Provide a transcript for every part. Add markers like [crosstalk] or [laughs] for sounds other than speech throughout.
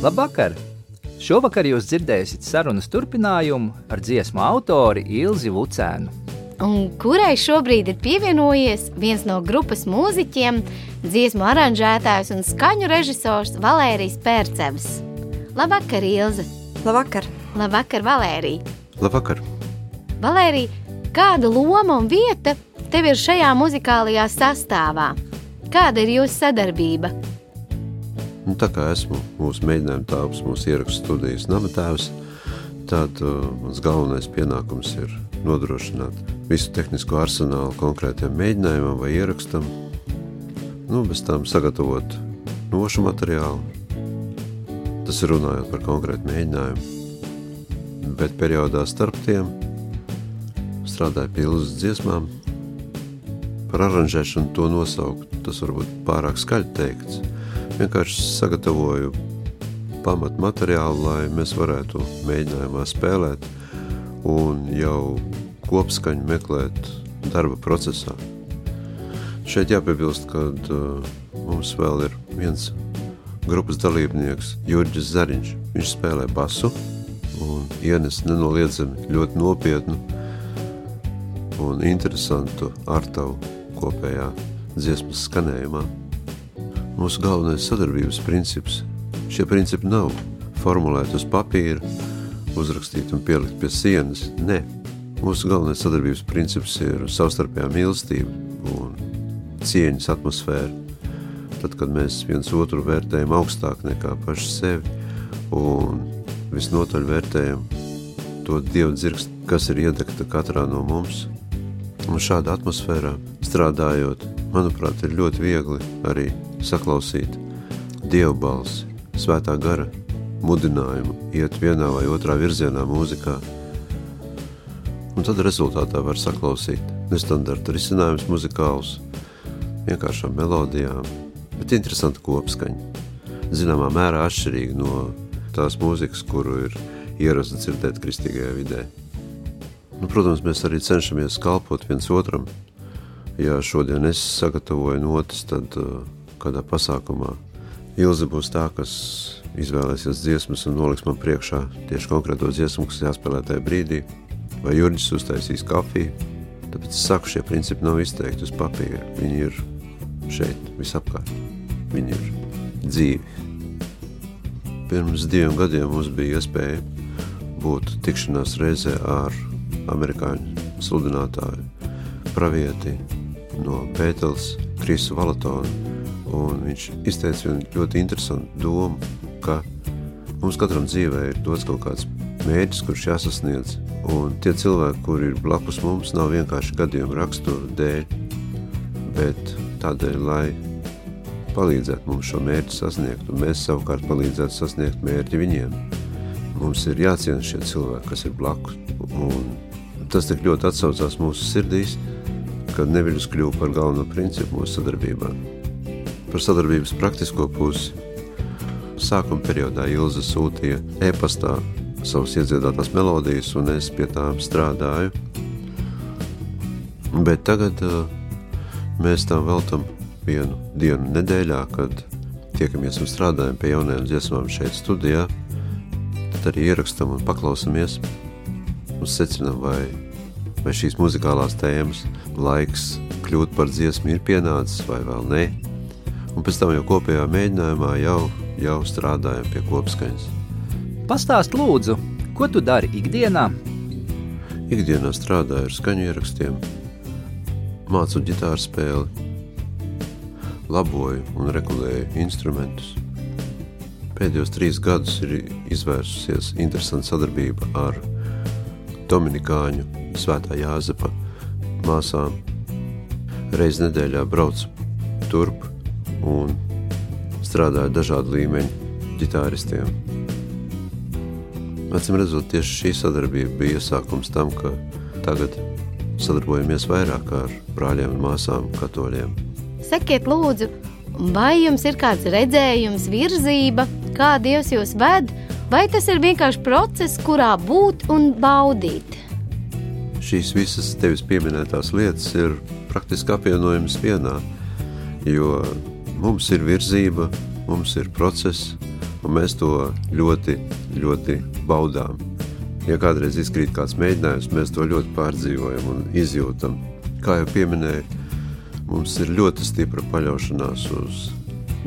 Labvakar! Šovakar jūs dzirdēsiet sarunas turpinājumu ar dziesmu autori Ilzi Vucēnu. Un kurai šobrīd ir pievienojies viens no grupas mūziķiem, dziesmu aranžētājs un skaņu režisors Valērijas Pērcevs. Labvakar, Ilze! Labvakar! Labvakar, Valērija! Labvakar! Valērija, kāda loma un vieta tev ir šajā muzikālajā sastāvā? Kāda ir jūsu sadarbība? Nu, tā kā esmu mūsu mēģinājuma tēvs, mūsu ierakstu studijas namatēvs, tad uh, mans galvenais pienākums ir nodrošināt visu tehnisko arsenālu konkrētiem mēģinājumam vai ierakstam, nu, bez tām sagatavot nošu materiālu. Tas ir runājot par konkrētu mēģinājumu, bet periodā starp tiem strādāju pie ilzas dziesmām, par aranžēšanu to nosaukt, tas varbūt pārāk skaļi teikts – vienkārši sagatavoju pamat materiālu, lai mēs varētu mēģinājumā spēlēt un jau kopskaņu meklēt darba procesā. Šeit jāpiebilst, ka uh, mums vēl ir viens grupas dalībnieks Jurģis Zariņš. Viņš spēlē basu un ienes nenoliedzami ļoti nopietnu un interesantu artavu kopējā dziesmas skanējumā mūsu galvenais sadarbības princips. Šie principi nav formulēti uz papīra, uzrakstīti un pielikt pie sienas. Nē, mūsu galvenais sadarbības princips ir savstarpējā mīlestība un cieņas atmosfēra. Tad, kad mēs viens otru vērtējam augstāk nekā paši sevi un visnotaļ vērtējam to dievu dzirkstu, kas ir iedegta katrā no mums. Un šādā atmosfērā strādājot, manuprāt, ir ļoti viegli arī saklausīt Dievu balsi, svētā gara mudinājumu, iet vienā vai otrā virzienā mūzikā. Un tad rezultātā var saklausīt nestandarta risinājums muzikāls, vienkāršām melodijām, bet interesanta kopskaņa. Zināmā mērā atšķirīgi no tās mūzikas, kuru ir ierasts dzirdēt kristīgajā vidē. Nu, protams, mēs arī cenšamies kalpot viens otram. Ja šodien es sagatavoju notis, tad uh, kādā pasākumā. Ilze būs tā, kas izvēlēsies dziesmas un noliks man priekšā tieši konkrēto dziesmu, kas jāspēlē tajā brīdī, vai Jurģis uztaisīs kafiju. Tāpēc es saku, šie principi nav izteikti uz papīra. Viņi ir šeit, visapkārt. Viņi ir dzīvi. Pirms diviem gadiem mums bija iespēja būt tikšanās reizē ar amerikāņu sludinātāju pravieti no Pētels Krisu Valatonu, Un viņš izteica ļoti interesantu domu, ka mums katram dzīvē ir dots kaut kāds mērķis, kurš jāsasniedz. Un tie cilvēki, kuri ir blakus mums, nav vienkārši gadījumu raksturu dēļ, bet tādēļ, lai palīdzētu mums šo mērķi sasniegt, un mēs savukārt palīdzētu sasniegt mērķi viņiem. Mums ir jāciena šie cilvēki, kas ir blakus. Un tas tik ļoti atsaucās mūsu sirdīs, kad neviļus kļuva par galveno principu mūsu sadarbībā par sadarbības praktisko pusi. Sākuma periodā Ilze sūtīja e-pastā savas iedziedātās melodijas, un es pie tām strādāju. Bet tagad uh, mēs tam veltam vienu dienu nedēļā, kad tiekamies un strādājam pie jaunajām dziesmām šeit studijā, tad arī ierakstam un paklausamies un secinām, vai, vai šīs muzikālās tēmas laiks kļūt par dziesmu ir pienācis vai vēl ne un pēc tam jau kopējā mēģinājumā jau, jau strādājam pie kopskaņas. Pastāst lūdzu, ko tu dari ikdienā? Ikdienā strādāju ar skaņu ierakstiem, mācu ģitāru spēli, laboju un regulēju instrumentus. Pēdējos trīs gadus ir izvērsusies interesanta sadarbība ar Dominikāņu Svētā Jāzepa māsām. Reiz nedēļā braucu turp un strādāju dažādu līmeņu ģitāristiem. Acim redzot, tieši šī sadarbība bija iesākums tam, ka tagad sadarbojamies vairāk ar brāļiem un māsām katoļiem. Sakiet lūdzu, vai jums ir kāds redzējums, virzība, kā Dievs jūs ved, vai tas ir vienkārši process, kurā būt un baudīt? Šīs visas tevis pieminētās lietas ir praktiski apvienojamas vienā, jo Mums ir virzība, mums ir process, un mēs to ļoti, ļoti baudām. Ja kādreiz izkrīt kāds mēģinājums, mēs to ļoti pārdzīvojam un izjūtam. Kā jau pieminēju, mums ir ļoti stipra paļaušanās uz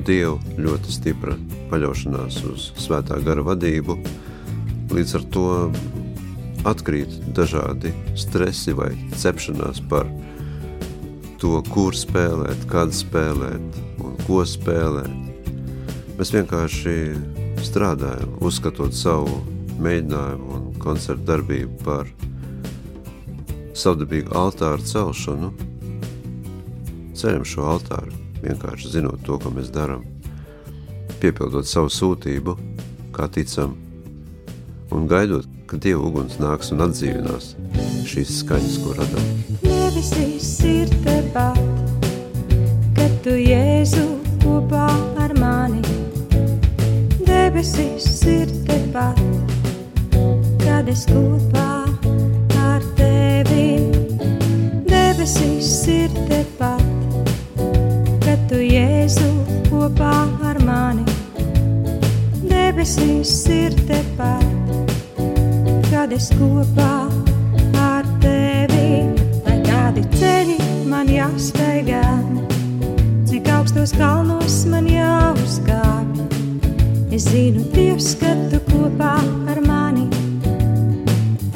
Dievu, ļoti stipra paļaušanās uz svētā gara vadību. Līdz ar to atkrīt dažādi stresi vai cepšanās par to, kur spēlēt, kad spēlēt ko spēlēt. Mēs vienkārši strādājam, uzskatot savu mēģinājumu un koncertu darbību par savdabīgu altāru celšanu. Ceļam šo altāru, vienkārši zinot to, ko mēs darām, piepildot savu sūtību, kā ticam, un gaidot, ka Dieva uguns nāks un atdzīvinās šīs skaņas, ko radām. Debesīs ir tepat, tu Jēzu kopā ar mani. Debesīs ir tepat, kad es kopā ar tevi. Debesīs ir tepat, kad tu Jēzu kopā ar mani. Debesīs ir tepat kad es kopā ar tevi, lai kādi ceļi man cik augstos kalnos man jāuzkāpj. Es zinu, Dievs, ka tu kopā ar mani,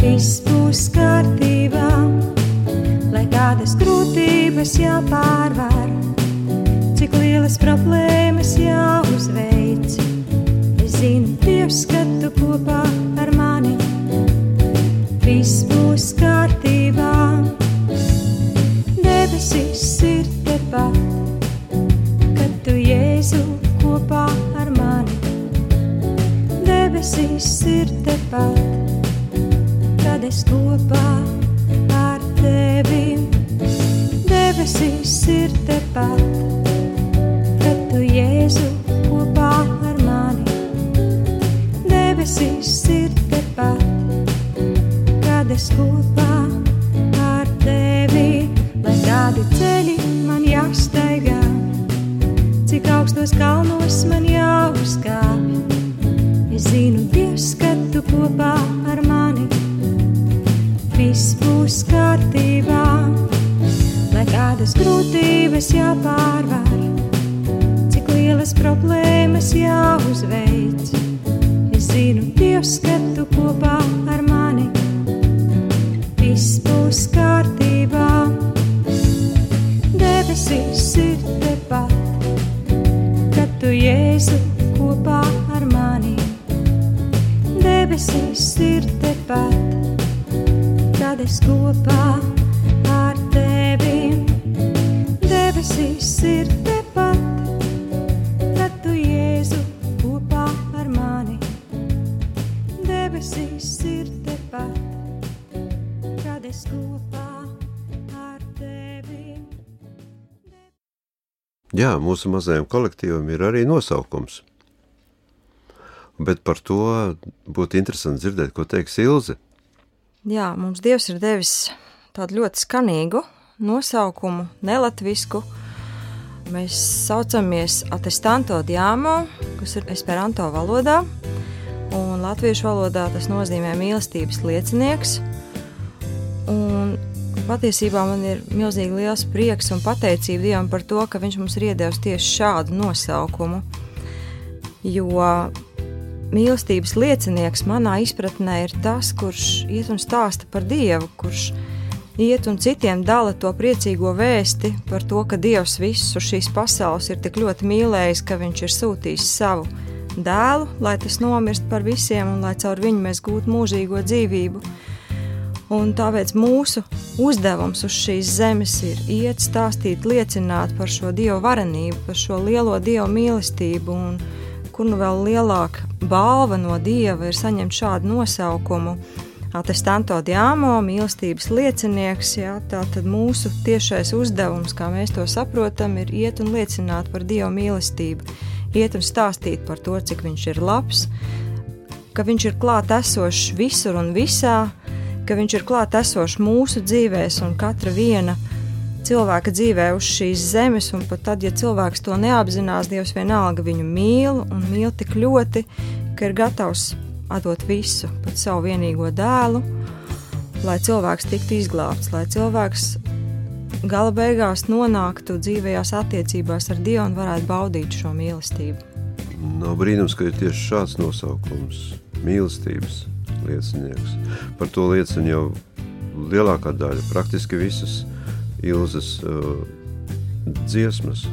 viss būs kārtībā, lai kādas grūtības jāpārvar, cik lielas problēmas jāuzveic. Es zinu, Dievs, ka tu kopā es kopā ar tevi. Debesīs ir tepat, kad tu Jēzu kopā ar mani. Debesīs ir tepat kad es kopā ar tevi, lai kādi ceļi man jāsteigā, cik augstos kalnos man jāuzkāpj. Es zinu, Dievs, ka tu kopā ar mani, grūtības jāpārvar, cik lielas problēmas jāuzveic. Es zinu, Dievs, ka tu kopā ar mani viss būs kārtībā. Debesīs ir tepat, kad tu Jēzu kopā ar mani. Debesīs ir tepat, kad es kopā ar Jā, mūsu mazajam kolektīvam ir arī nosaukums. Bet par to būtu interesanti dzirdēt, ko teiks Ilze. Jā, mums Dievs ir devis tādu ļoti skanīgu nosaukumu, nelatvisku. Mēs saucamies Atestanto Diamo, kas ir esperanto valodā, un latviešu valodā tas nozīmē mīlestības liecinieks. Un patiesībā man ir milzīgi liels prieks un pateicība Dievam par to, ka Viņš mums ir iedevis tieši šādu nosaukumu. Jo mīlestības liecinieks manā izpratnē ir tas, kurš iet un stāsta par Dievu, kurš iet un citiem dala to priecīgo vēsti par to, ka Dievs visu šīs pasaules ir tik ļoti mīlējis, ka Viņš ir sūtījis savu dēlu, lai tas nomirst par visiem un lai caur viņu mēs gūtu mūžīgo dzīvību. Un tāpēc mūsu uzdevums uz šīs zemes ir iet, stāstīt, liecināt par šo dievu varenību, par šo lielo dievu mīlestību. Un kur nu vēl lielāka balva no dieva ir saņemt šādu nosaukumu. Atestanto diamo, mīlestības liecinieks, jā, tā tad mūsu tiešais uzdevums, kā mēs to saprotam, ir iet un liecināt par Dieva mīlestību, iet un stāstīt par to, cik viņš ir labs, ka viņš ir klāt esošs visur un visā, ka viņš ir klāt esošs mūsu dzīvēs un katra viena cilvēka dzīvē uz šīs zemes, un pat tad, ja cilvēks to neapzinās, Dievs vienalga viņu mīl un mīl tik ļoti, ka ir gatavs atdot visu, pat savu vienīgo dēlu, lai cilvēks tiktu izglābts, lai cilvēks gala beigās nonāktu dzīvējās attiecībās ar Dievu un varētu baudīt šo mīlestību. Nav brīnums, ka ir tieši šāds nosaukums - mīlestības liecinieks. Par to liecina jau lielākā daļa, praktiski visas Ilzas uh, dziesmas.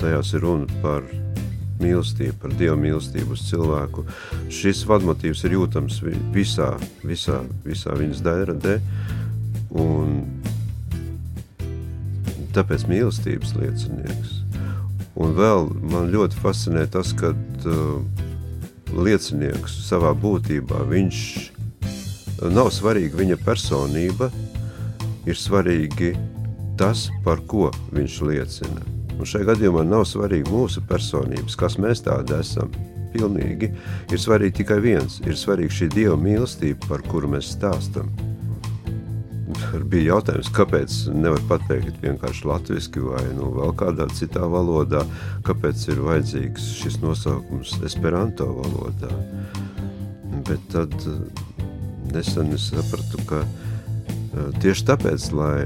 Tajās ir runa par mīlestību, par dievu mīlestību uz cilvēku. Šis vadmotīvs ir jūtams visā, visā, visā viņas dēradē, un tāpēc mīlestības liecinieks. Un vēl man ļoti fascinē tas, ka uh, liecinieks savā būtībā, viņš nav svarīga viņa personība, ir svarīgi tas, par ko viņš liecina. Un šajā gadījumā nav svarīgi mūsu personības, kas mēs tādi esam. Pilnīgi ir svarīgi tikai viens, ir svarīgi šī Dieva mīlestība, par kuru mēs stāstam. Bija jautājums, kāpēc nevar pateikt vienkārši latviešu vai nu, vēl kādā citā valodā, kāpēc ir vajadzīgs šis nosaukums Esperanto valodā. Bet tad nesen es sapratu, ka Eh, tieši tāpēc, lai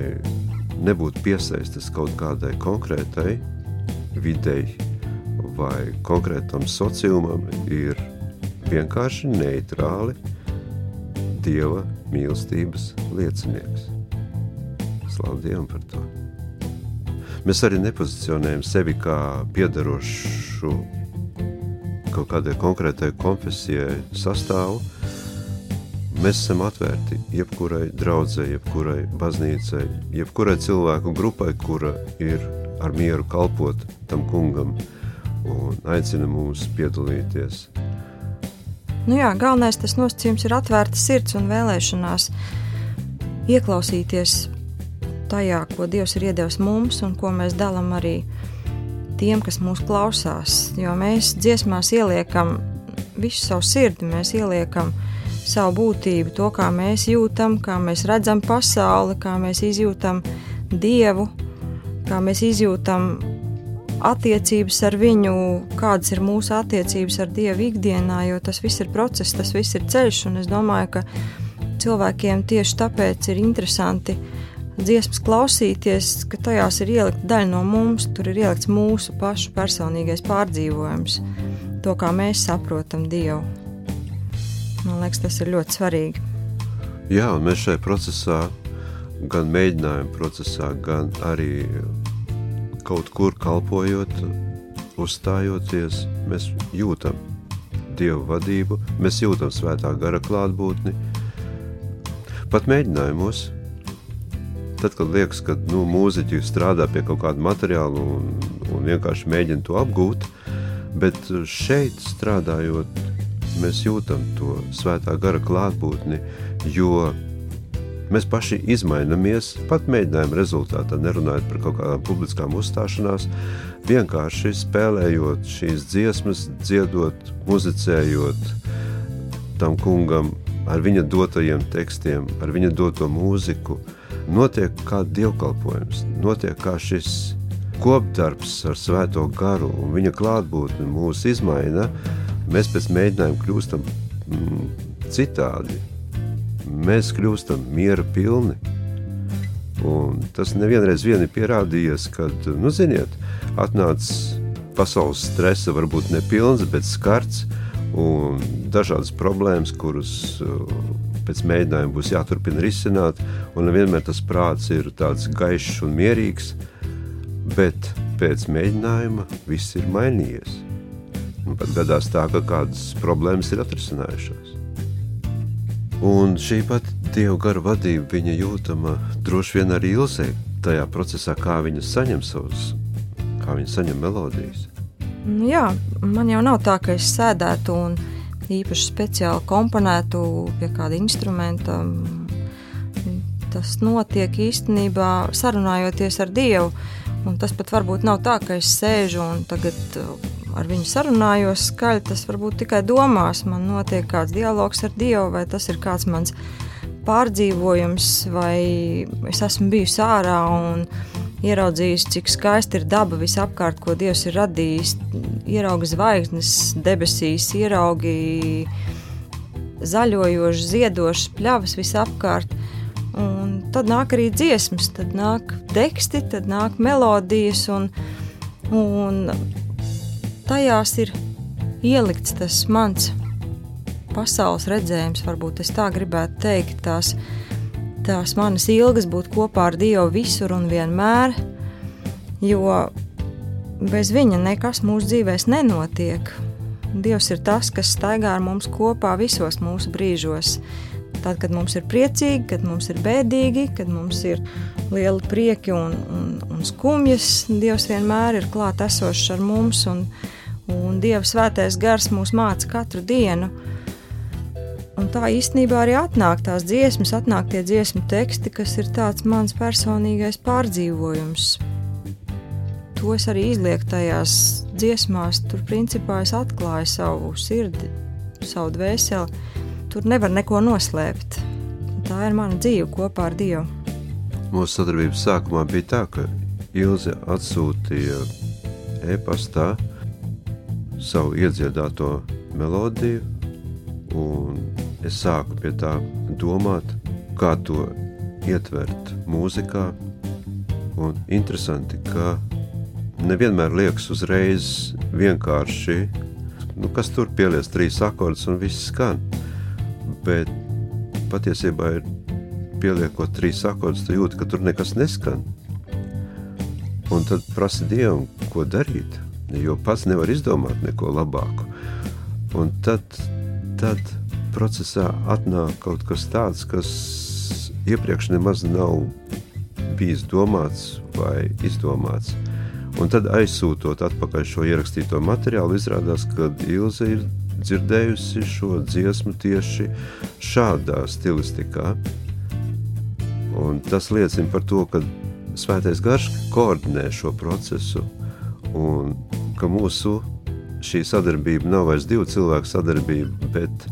nebūtu piesaistīts kaut kādai konkrētai videi vai konkrētam sociumam, ir vienkārši neitrāli dieva mīlestības liecinieks. Slavu Dievam par to. Mēs arī nepozicionējam sevi kā piedarošu kaut kādai konkrētai konfesijai sastāvu, Mēs esam atvērti jebkurai draudzē, jebkurai baznīcai, jebkurai cilvēku grupai, kura ir ar mieru kalpot tam kungam un aicina mūs piedalīties. Nu jā, galvenais tas nosacījums ir atvērta sirds un vēlēšanās ieklausīties tajā, ko Dievs ir iedevis mums un ko mēs dalām arī tiem, kas mūs klausās. Jo mēs dziesmās ieliekam visu savu sirdi, mēs ieliekam savu būtību, to, kā mēs jūtam, kā mēs redzam pasauli, kā mēs izjūtam Dievu, kā mēs izjūtam attiecības ar viņu, kādas ir mūsu attiecības ar Dievu ikdienā, jo tas viss ir process, tas viss ir ceļš, un es domāju, ka cilvēkiem tieši tāpēc ir interesanti dziesmas klausīties, ka tajās ir ielikta daļa no mums, tur ir ielikts mūsu pašu personīgais pārdzīvojums, to, kā mēs saprotam Dievu. Man liekas, tas ir ļoti svarīgi. Jā, un mēs šajā procesā, gan mēģinājuma procesā, gan arī kaut kur kalpojot, uzstājoties, mēs jūtam Dievu vadību, mēs jūtam svētā gara klātbūtni. Pat mēģinājumos, tad, kad liekas, ka nu, mūziķi strādā pie kaut kāda materiāla un, un vienkārši mēģina to apgūt, bet šeit strādājot mēs jūtam to svētā gara klātbūtni, jo mēs paši izmainamies, pat mēģinājuma rezultātā, nerunājot par kaut kādām publiskām uzstāšanās, vienkārši spēlējot šīs dziesmas, dziedot, muzicējot tam kungam ar viņa dotajiem tekstiem, ar viņa doto mūziku, notiek kā dievkalpojums, notiek kā šis kopdarbs ar svēto garu un viņa klātbūtni mūs izmaina, mēs pēc mēģinājuma kļūstam mm, citādi. Mēs kļūstam miera pilni. Un tas nevienreiz vien ir pierādījies, kad, nu, ziniet, atnāca pasaules stresa, varbūt nepilns, bet skarts un dažādas problēmas, kuras uh, pēc mēģinājuma būs jāturpina risināt, un nevienmēr tas prāts ir tāds gaišs un mierīgs, bet pēc mēģinājuma viss ir mainījies. Un pat gadās tā, ka kādas problēmas ir atrisinājušās. Un šī pati Dieva gara vadība, viņa jūtama droši vien arī Ilzē, tajā procesā, kā viņa saņem savus, kā viņa saņem melodijas. Nu jā, man jau nav tā, ka es sēdētu un īpaši speciāli komponētu pie kāda instrumenta. Tas notiek īstenībā sarunājoties ar Dievu. Un tas pat varbūt nav tā, ka es sēžu un tagad ar viņu sarunājos skaļi, tas varbūt tikai domās. Man notiek kāds dialogs ar Dievu, vai tas ir kāds mans pārdzīvojums, vai es esmu bijusi ārā un ieraudzījusi, cik skaisti ir daba visapkārt, ko Dievs ir radījis. Ieraugi zvaigznes, debesīs, ieraugi zaļojošas, ziedošas pļavas visapkārt. Un tad nāk arī dziesmas, tad nāk teksti, tad nāk melodijas, un, un tajās ir ielikts tas mans pasaules redzējums, varbūt es tā gribētu teikt, tās, tās manas ilgas būt kopā ar Dievu visur un vienmēr, jo bez viņa nekas mūsu dzīvēs nenotiek. Dievs ir tas, kas staigā ar mums kopā visos mūsu brīžos. Tad, kad mums ir priecīgi, kad mums ir bēdīgi, kad mums ir liela prieki un, un, un skumjas, Dievs vienmēr ir klāt esošs ar mums, un, un Dieva svētais gars mūs māca katru dienu. Un tā īstenībā arī atnāk tās dziesmas, atnāk tie dziesmu teksti, kas ir tāds mans personīgais pārdzīvojums. To es arī izlieku tajās dziesmās. Tur principā es atklāju savu sirdi, savu dvēseli. Tur nevar neko noslēpt. Tā ir mana dzīve kopā ar Dievu. Mūsu sadarbības sākumā bija tā, ka Ilze atsūtīja e-pastā savu iedziedāto melodiju, un es sāku pie tā domāt, kā to ietvert mūzikā. Un interesanti, ka nevienmēr liekas uzreiz vienkārši, nu, kas tur pielies trīs akordus un viss skan. Bet patiesībā ir pieliekot trīs akordus, tu jūti, ka tur nekas neskan. Un tad prasa Dievam, ko darīt, jo pats nevar izdomāt neko labāku. Un tad, tad procesā atnāk kaut kas tāds, kas iepriekš nemaz nav bijis domāts vai izdomāts. Un tad aizsūtot atpakaļ šo ierakstīto materiālu, izrādās, ka Ilze ir dzirdējusi šo dziesmu tieši šādā stilistikā. Un tas liecina par to, ka Svētais Garš koordinē šo procesu un ka mūsu šī sadarbība nav vairs divu cilvēku sadarbība, bet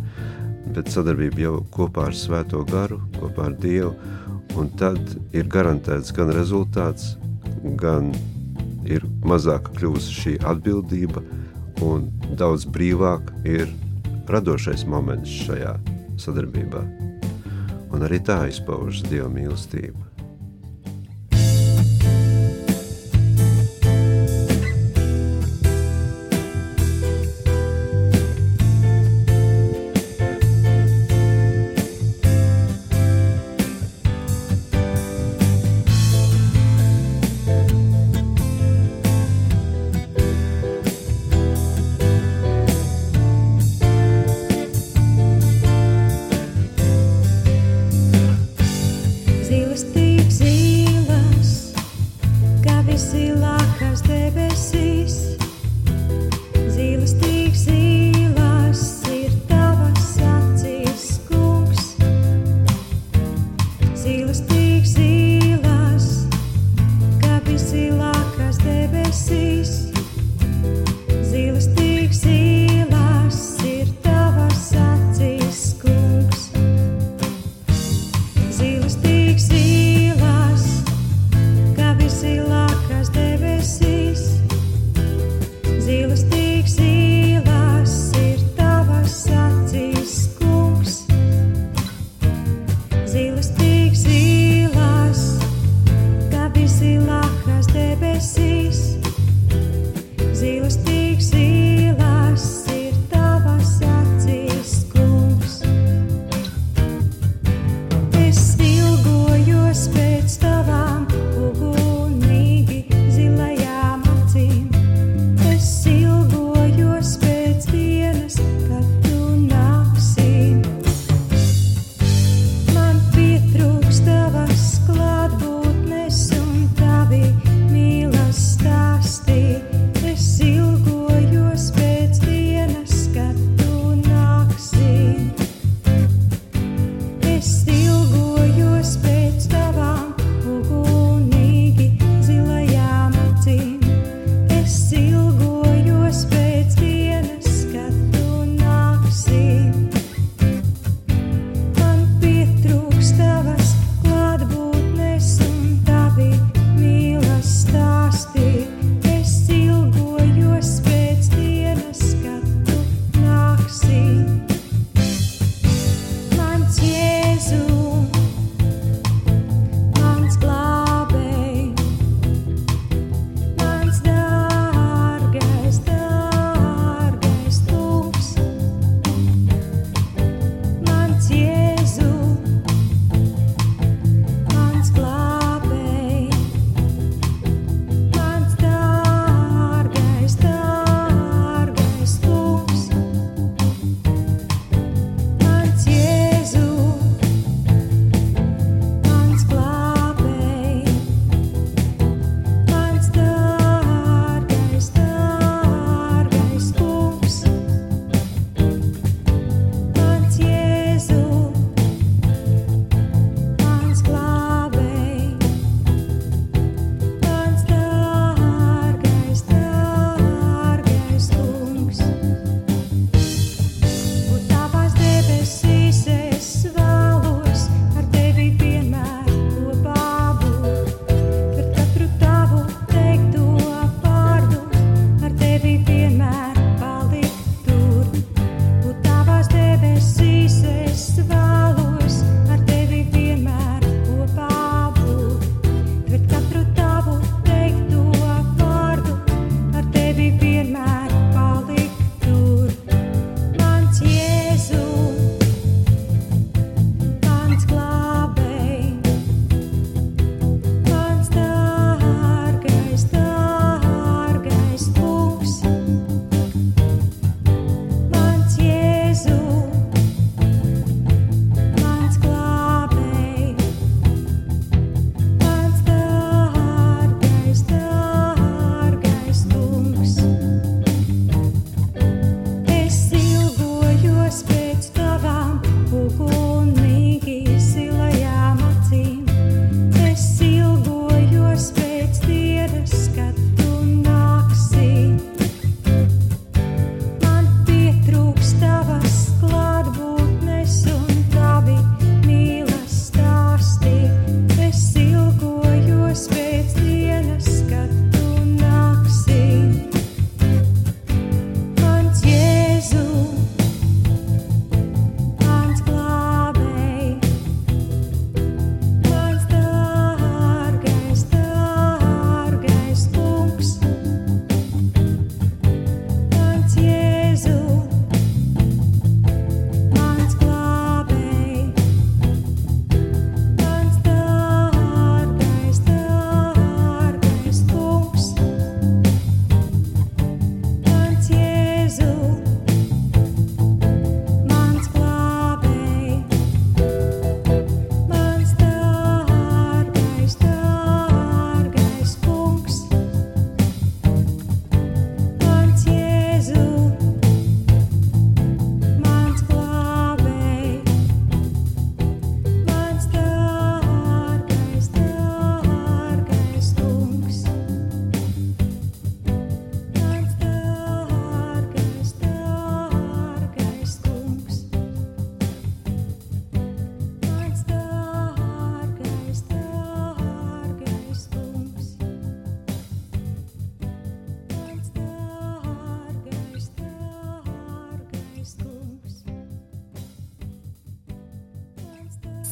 bet sadarbība jau kopā ar Svēto garu, kopā ar Dievu, un tad ir garantēts gan rezultāts, gan ir mazāk kļūst šī atbildība, un daudz brīvāk ir radošais moments šajā sadarbībā. Un arī tā izpaužas Dieva mīlestība.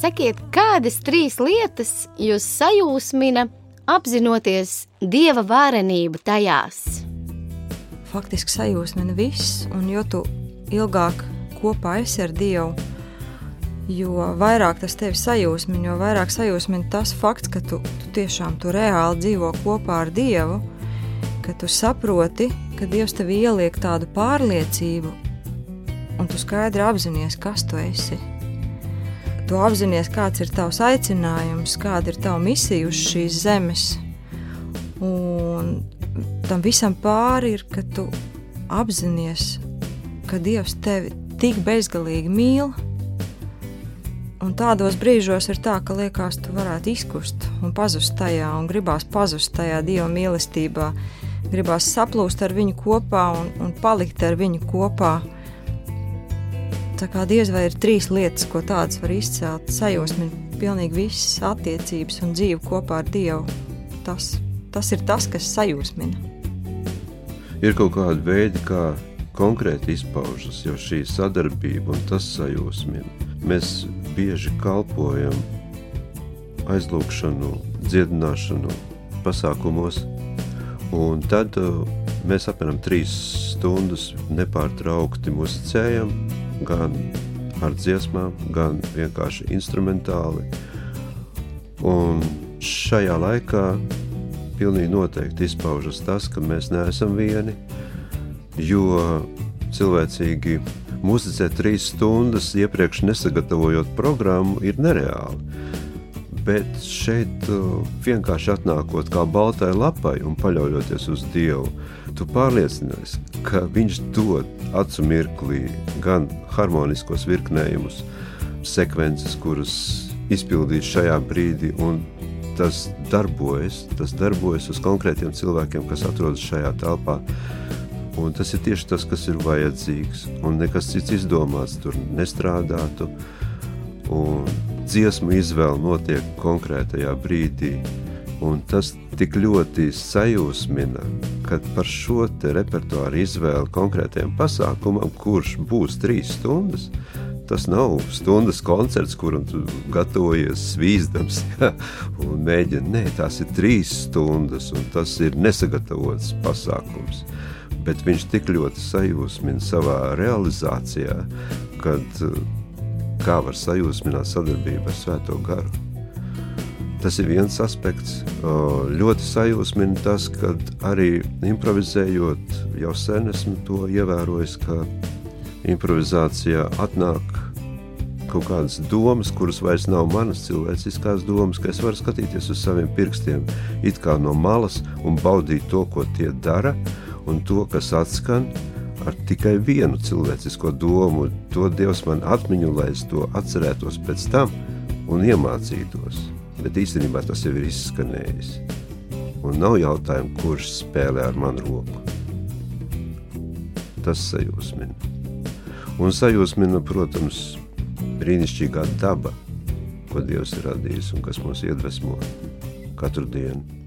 Sakiet, kādas trīs lietas jūs sajūsmina, apzinoties dieva varenību tajās? Faktiski sajūsmina viss, un jo tu ilgāk kopā esi ar Dievu, jo vairāk tas tevi sajūsmina, jo vairāk sajūsmina tas fakts, ka tu, tu tiešām tu reāli dzīvo kopā ar Dievu, ka tu saproti, ka Dievs tev ieliek tādu pārliecību, un tu skaidri apzinājies, kas tu esi. Tu apzinājies, kāds ir tavs aicinājums, kāda ir tava misija uz šīs zemes. Un tam visam pāri ir, ka tu apzinājies, ka Dievs tevi tik bezgalīgi mīl. Un tādos brīžos ir tā, ka liekas, tu varētu izkust un pazust tajā, un gribās pazust tajā Dieva mīlestībā. Gribās saplūst ar viņu kopā un, un palikt ar viņu kopā. Tā kā diez vai ir trīs lietas, ko tādas var izcelt. Sajūsmina pilnīgi visas attiecības un dzīve kopā ar Dievu. Tas, tas ir tas, kas sajūsmina. Ir kaut kādi veidi, kā konkrēti izpaužas jau šī sadarbība un tas sajūsmina. Mēs bieži kalpojam aizlūgšanu, dziedināšanu pasākumos, un tad uh, mēs apmēram trīs stundas nepārtraukti muzicējam, gan ar dziesmām, gan vienkārši instrumentāli. Un šajā laikā pilnīgi noteikti izpaužas tas, ka mēs neesam vieni, jo cilvēcīgi muzicēt trīs stundas iepriekš nesagatavojot programmu ir nereāli. Bet šeit uh, vienkārši atnākot kā baltai lapai un paļaujoties uz Dievu, tu pārliecinies, ka Viņš dod acu mirklī gan harmoniskos virknējumus, sekvences, kuras izpildīt šajā brīdī, un tas darbojas, tas darbojas uz konkrētiem cilvēkiem, kas atrodas šajā telpā. Un tas ir tieši tas, kas ir vajadzīgs. Un nekas cits izdomāts tur nestrādātu. Un dziesmu izvēle notiek konkrētajā brīdī. Un tas tik ļoti sajūsmina, ka par šo repertuāru izvēli konkrētajam pasākumam, kurš būs trīs stundas, tas nav stundas koncerts, kuram tu gatavojies svīzdams [laughs] ja, un mēģini. Nē, tās ir trīs stundas, un tas ir nesagatavots pasākums bet viņš tik ļoti sajūsmina savā realizācijā, kad kā var sajūsmināt sadarbību ar Svēto garu. Tas ir viens aspekts. Ļoti sajūsmina tas, ka arī improvizējot, jau sen esmu to ievērojis, ka improvizācijā atnāk kaut kādas domas, kuras vairs nav manas cilvēciskās domas, ka es varu skatīties uz saviem pirkstiem it kā no malas un baudīt to, ko tie dara, un to, kas atskan ar tikai vienu cilvēcisko domu. To Dievs man atmiņu, lai es to atcerētos pēc tam un iemācītos. Bet īstenībā tas jau ir izskanējis. Un nav jautājumu, kurš spēlē ar manu roku. Tas sajūsmina. Un sajūsmina, protams, brīnišķīgā daba, ko Dievs ir radījis un kas mūs iedvesmo katru dienu.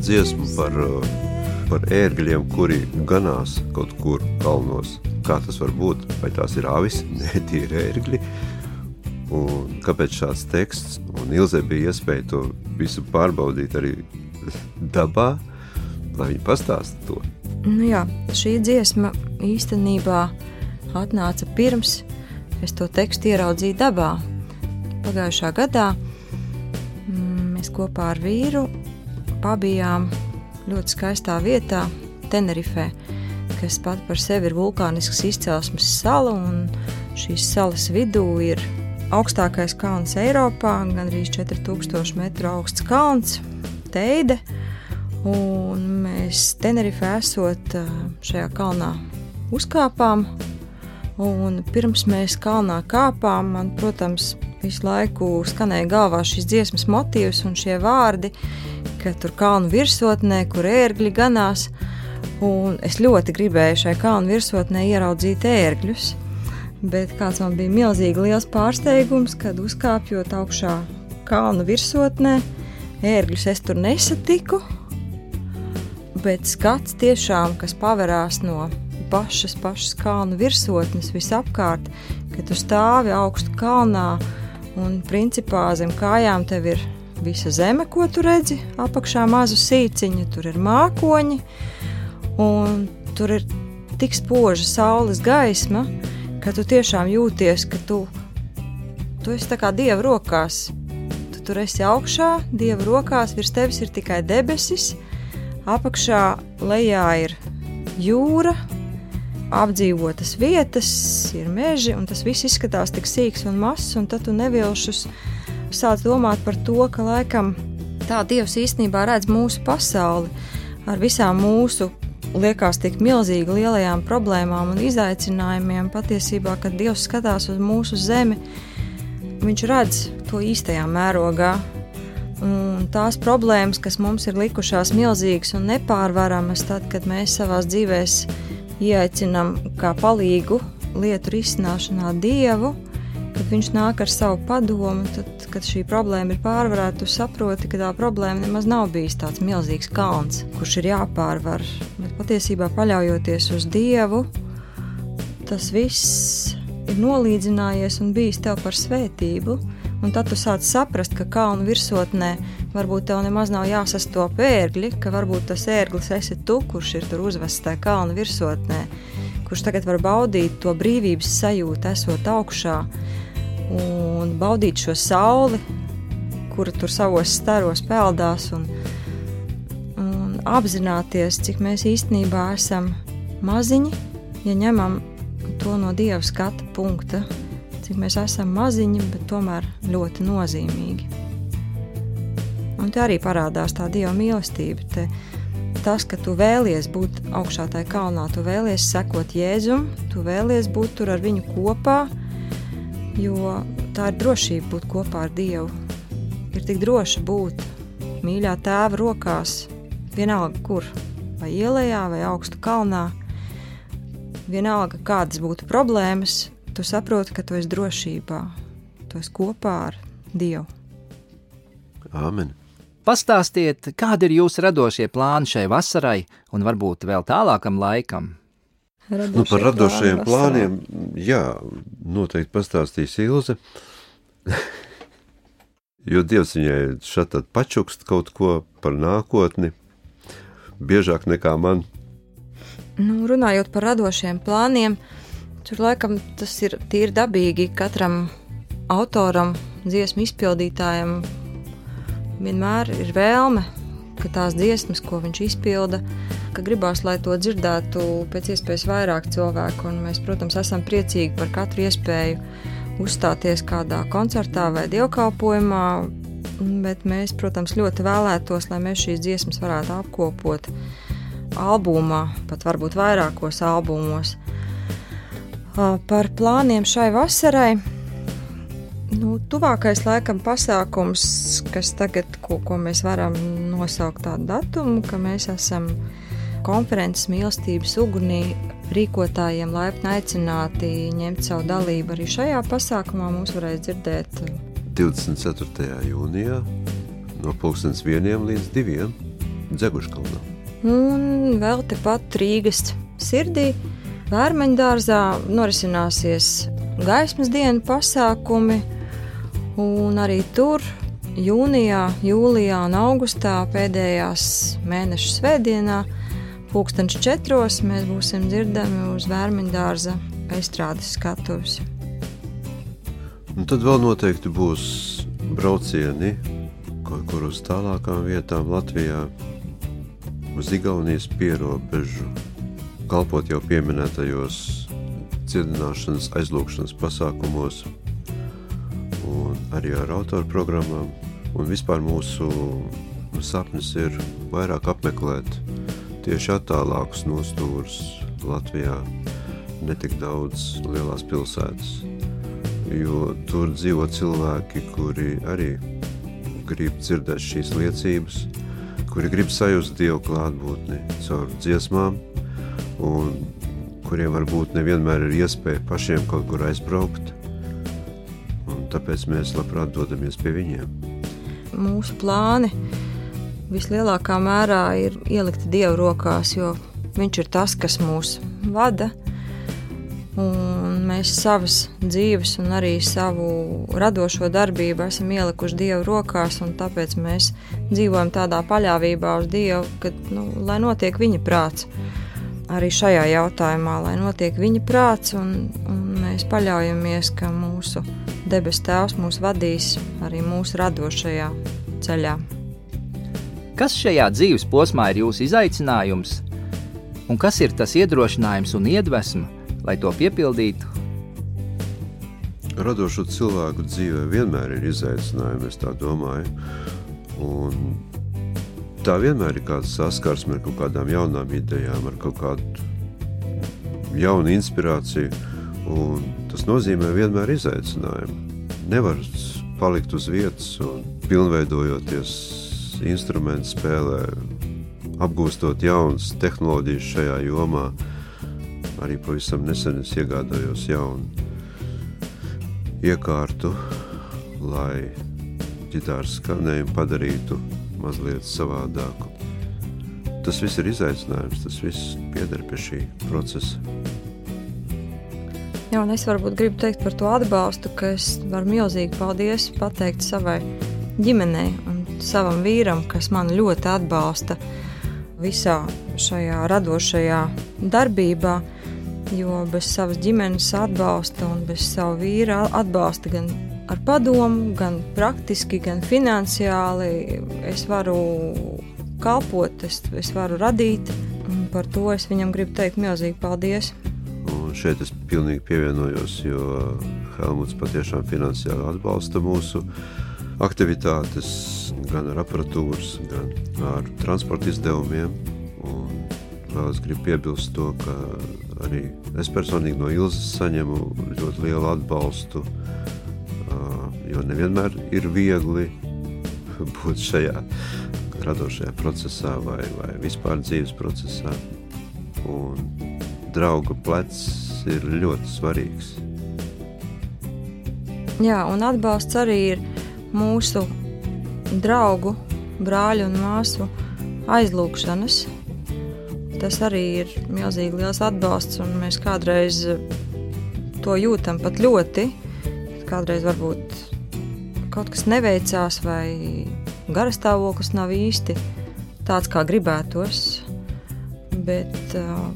dziesmu par, eh, par ērgļiem, kuri ganās kaut kur kalnos. Kā tas var būt? Vai tās ir avis? [laughs] Nē, tie ir ērgļi. Un kāpēc šāds teksts? Un Ilzē bija iespēja to visu pārbaudīt arī [laughs] dabā, lai viņi pastāsta to. Nu jā, šī dziesma īstenībā atnāca pirms es to tekstu ieraudzīju dabā. Pagājušā gadā mm, mēs kopā ar vīru pabijām ļoti skaistā vietā, Tenerifē, kas pat par sevi ir vulkānisks izcelsmes sala, šīs salas vidū ir augstākais kalns Eiropā, gandrīz 4000 metru augsts kalns, Teide. Un mēs Tenerifē esot šajā kalnā uzkāpām, un pirms mēs kalnā kāpām, man, protams, visu laiku skanēja galvā šis dziesmas motīvs un šie vārdi, ka tur kalnu virsotnē, kur ērgļi ganās, un es ļoti gribēju šai kalnu virsotnē ieraudzīt ērgļus. Bet kāds man bija milzīgi liels pārsteigums, kad uzkāpjot augšā kalnu virsotnē, ērgļus es tur nesatiku, bet skats tiešām, kas paverās no pašas, pašas kalnu virsotnes visapkārt, kad tu stāvi augstu kalnā un principā zem kājām tev ir visa zeme, ko tu redzi, apakšā mazu sīciņu, tur ir mākoņi, un tur ir tik spoža saules gaisma, ka tu tiešām jūties, ka tu, tu esi tā kā dieva rokās. Tu tur esi augšā, dieva rokās, virs tevis ir tikai debesis, apakšā lejā ir jūra, apdzīvotas vietas, ir meži, un tas viss izskatās tik sīks un mazs, un tad tu nevilšus sāc domāt par to, ka laikam tā Dievs īstenībā redz mūsu pasauli ar visām mūsu liekas tik milzīgi lielajām problēmām un izaicinājumiem. Patiesībā, kad Dievs skatās uz mūsu zemi, Viņš redz to īstajā mērogā. Un tās problēmas, kas mums ir likušās milzīgas un nepārvaramas, tad, kad mēs savā dzīvēm ieaicinām kā palīgu lietu risināšanā Dievu, kad Viņš nāk ar savu padomu, tad kad šī problēma ir pārvarēta, tu saproti, ka tā problēma nemaz nav bijis tāds milzīgs kalns, kurš ir jāpārvar. Bet patiesībā paļaujoties uz Dievu, tas viss ir nolīdzinājies un bijis tev par svētību. Un tad tu sāc saprast, ka kalnu virsotnē varbūt tev nemaz nav jāsastop ērgļi, ka varbūt tas ērglis esi tu, kurš ir tur uzvests tajā kalnu virsotnē, kurš tagad var baudīt to brīvības sajūtu, esot augšā un baudīt šo sauli, kura tur savos staros peldās, un, un apzināties, cik mēs īstenībā esam maziņi, ja ņemam to no dieva skata punkta, cik mēs esam maziņi, bet tomēr ļoti nozīmīgi. Un te arī parādās tā dieva mīlestība. Te, tas, ka tu vēlies būt augšā tajā kalnā, tu vēlies sekot Jēzum, tu vēlies būt tur ar viņu kopā, jo tā ir drošība būt kopā ar Dievu. Ir tik droši būt mīļā tēva rokās, vienalga kur, vai ielā, vai augstu kalnā. Vienalga, kādas būtu problēmas, tu saproti, ka tu esi drošībā, tu esi kopā ar Dievu. Āmen! Pastāstiet, kādi ir jūsu radošie plāni šai vasarai un varbūt vēl tālākam laikam? Nu, par radošajiem plāniem, jā, noteikti pastāstīs Ilze. [laughs] jo Dievs viņai šādi pačukst kaut ko par nākotni, biežāk nekā man. Nu, runājot par radošiem plāniem, tur laikam tas ir tīri dabīgi katram autoram, dziesmu izpildītājam. Vienmēr ir vēlme, ka tās dziesmas, ko viņš izpilda, ka gribās, lai to dzirdētu pēc iespējas vairāk cilvēku. Mēs, protams, esam priecīgi par katru iespēju uzstāties kādā koncertā vai dievkalpojumā, bet mēs, protams, ļoti vēlētos, lai mēs šīs dziesmas varētu apkopot albumā, pat varbūt vairākos albumos. Par plāniem šai vasarai. Nu, tuvākais laikam pasākums, kas tagad, ko, ko mēs varam nosaukt tādu datumu, ka mēs esam konferences mīlestības ugunī rīkotājiem laipni aicināti ņemt savu dalību arī šajā pasākumā. Mums varēs dzirdēt 24. jūnijā no 1 līdz 2 Dzeguškalnā. Un vēl tepat Rīgas sirdī, Vērmeņdārzā norisināsies gaismas dienu pasākumi, un arī tur jūnijā, jūlijā un augustā pēdējās mēneša svētdienā pulkstenis četros mēs būsim dzirdami uz Vērmiņa dārza aizstrādes skatuves. Un tad vēl noteikti būs braucieni kaut kur uz tālākām vietām Latvijā, uz Igaunijas pierobežu, kalpot jau pieminētajos dziedināšanas, aizlūgšanas pasākumos, un arī ar autoru programmām. Un vispār mūsu sapnis ir vairāk apmeklēt tieši attālākus nostūrus Latvijā, ne tik daudz lielās pilsētas. Jo tur dzīvo cilvēki, kuri arī grib dzirdēt šīs liecības, kuri grib sajust Dievu klātbūtni caur dziesmām, un kuriem varbūt nevienmēr ir iespēja pašiem kaut kur aizbraukt, tāpēc mēs labprāt dodamies pie viņiem. Mūsu plāni vislielākā mērā ir ielikti Dieva rokās, jo Viņš ir tas, kas mūs vada. Un mēs savas dzīves un arī savu radošo darbību esam ielikuši Dieva rokās, un tāpēc mēs dzīvojam tādā paļāvībā uz Dievu, ka, nu, lai notiek viņa prāts. Arī šajā jautājumā, lai notiek viņa prāts, un, un mēs paļaujamies, ka mūsu debes Tēvs mūs vadīs arī mūsu radošajā ceļā. Kas šajā dzīves posmā ir jūsu izaicinājums, un kas ir tas iedrošinājums un iedvesma, lai to piepildītu? Radošo cilvēku dzīvē vienmēr ir izaicinājumi, es tā domāju. Un tā vienmēr ir kāda saskarsme ar kaut kādām jaunām idejām, ar kaut kādu jaunu inspirāciju. Un tas nozīmē vienmēr izaicinājumu. Nevar palikt uz vietas un pilnveidojoties instrumentu spēlē, apgūstot jaunas tehnoloģijas šajā jomā. Arī pavisam nesen es iegādājos jaunu iekārtu, lai ģitāras skanējumu padarītu mazliet savādāku. Tas viss ir izaicinājums, tas viss pieder pie šī procesa. Jā, un es varbūt gribu teikt par to atbalstu, ka es varu milzīgi paldies pateikt savai ģimenei un savam vīram, kas man ļoti atbalsta visā šajā radošajā darbībā. Jo bez savas ģimenes atbalsta un bez sava vīra atbalsta gan ar padomu, gan praktiski, gan finansiāli es varu kalpot, es, es varu radīt. Par to es viņam gribu teikt milzīgi paldies šeit es pilnīgi pievienojos, jo Helmuts patiešām finansiāli atbalsta mūsu aktivitātes gan ar aparatūras, gan ar transporta izdevumiem. Un vēl es gribu piebilst to, ka arī es personīgi no Ilzas saņemu ļoti lielu atbalstu, jo nevienmēr ir viegli [laughs] būt šajā radošajā procesā vai, vai vispār dzīves procesā. Un drauga plecs ir ļoti svarīgs. Jā, un atbalsts arī ir mūsu draugu, brāļu un māsu aizlūgšanas. Tas arī ir milzīgi liels atbalsts, un mēs kādreiz to jūtam pat ļoti. Kādreiz varbūt kaut kas neveicās, vai garastāvoklis nav īsti tāds, kā gribētos. Bet uh,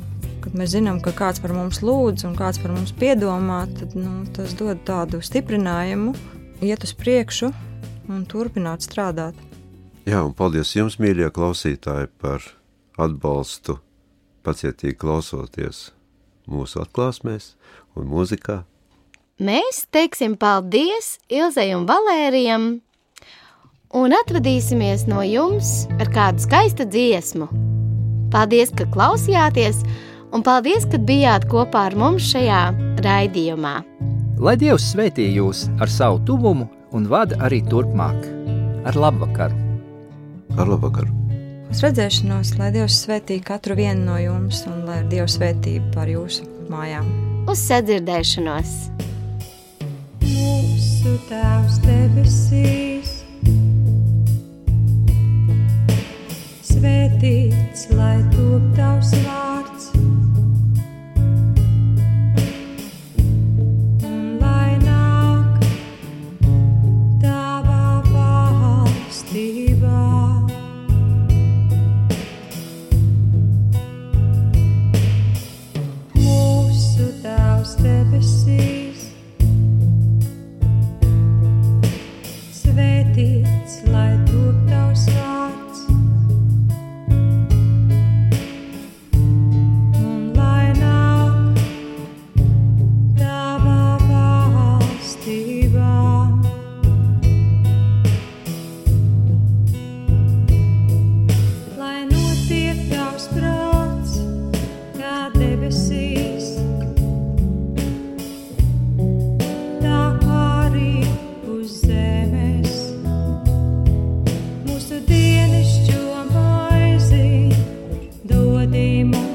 kad mēs zinām, ka kāds par mums lūdz un kāds par mums piedomā, tad nu, tas dod tādu stiprinājumu, iet uz priekšu un turpināt strādāt. Jā, un paldies jums, mīļie klausītāji, par atbalstu, pacietīgi klausoties mūsu atklāsmēs un mūzikā. Mēs teiksim paldies Ilzei un Valērijam un atvadīsimies no jums ar kādu skaistu dziesmu. Paldies, ka klausījāties! Un paldies, ka bijāt kopā ar mums šajā raidījumā. Lai Dievs svētī jūs ar savu tuvumu un vada arī turpmāk. Ar labvakaru! Ar labvakaru! Uz redzēšanos, lai Dievs svētī katru vienu no jums un lai ir Dieva svētība par jūsu mājām. Uz sadzirdēšanos! Mūsu Tēvs debesīs, svētīts lai top tavs vārds see. name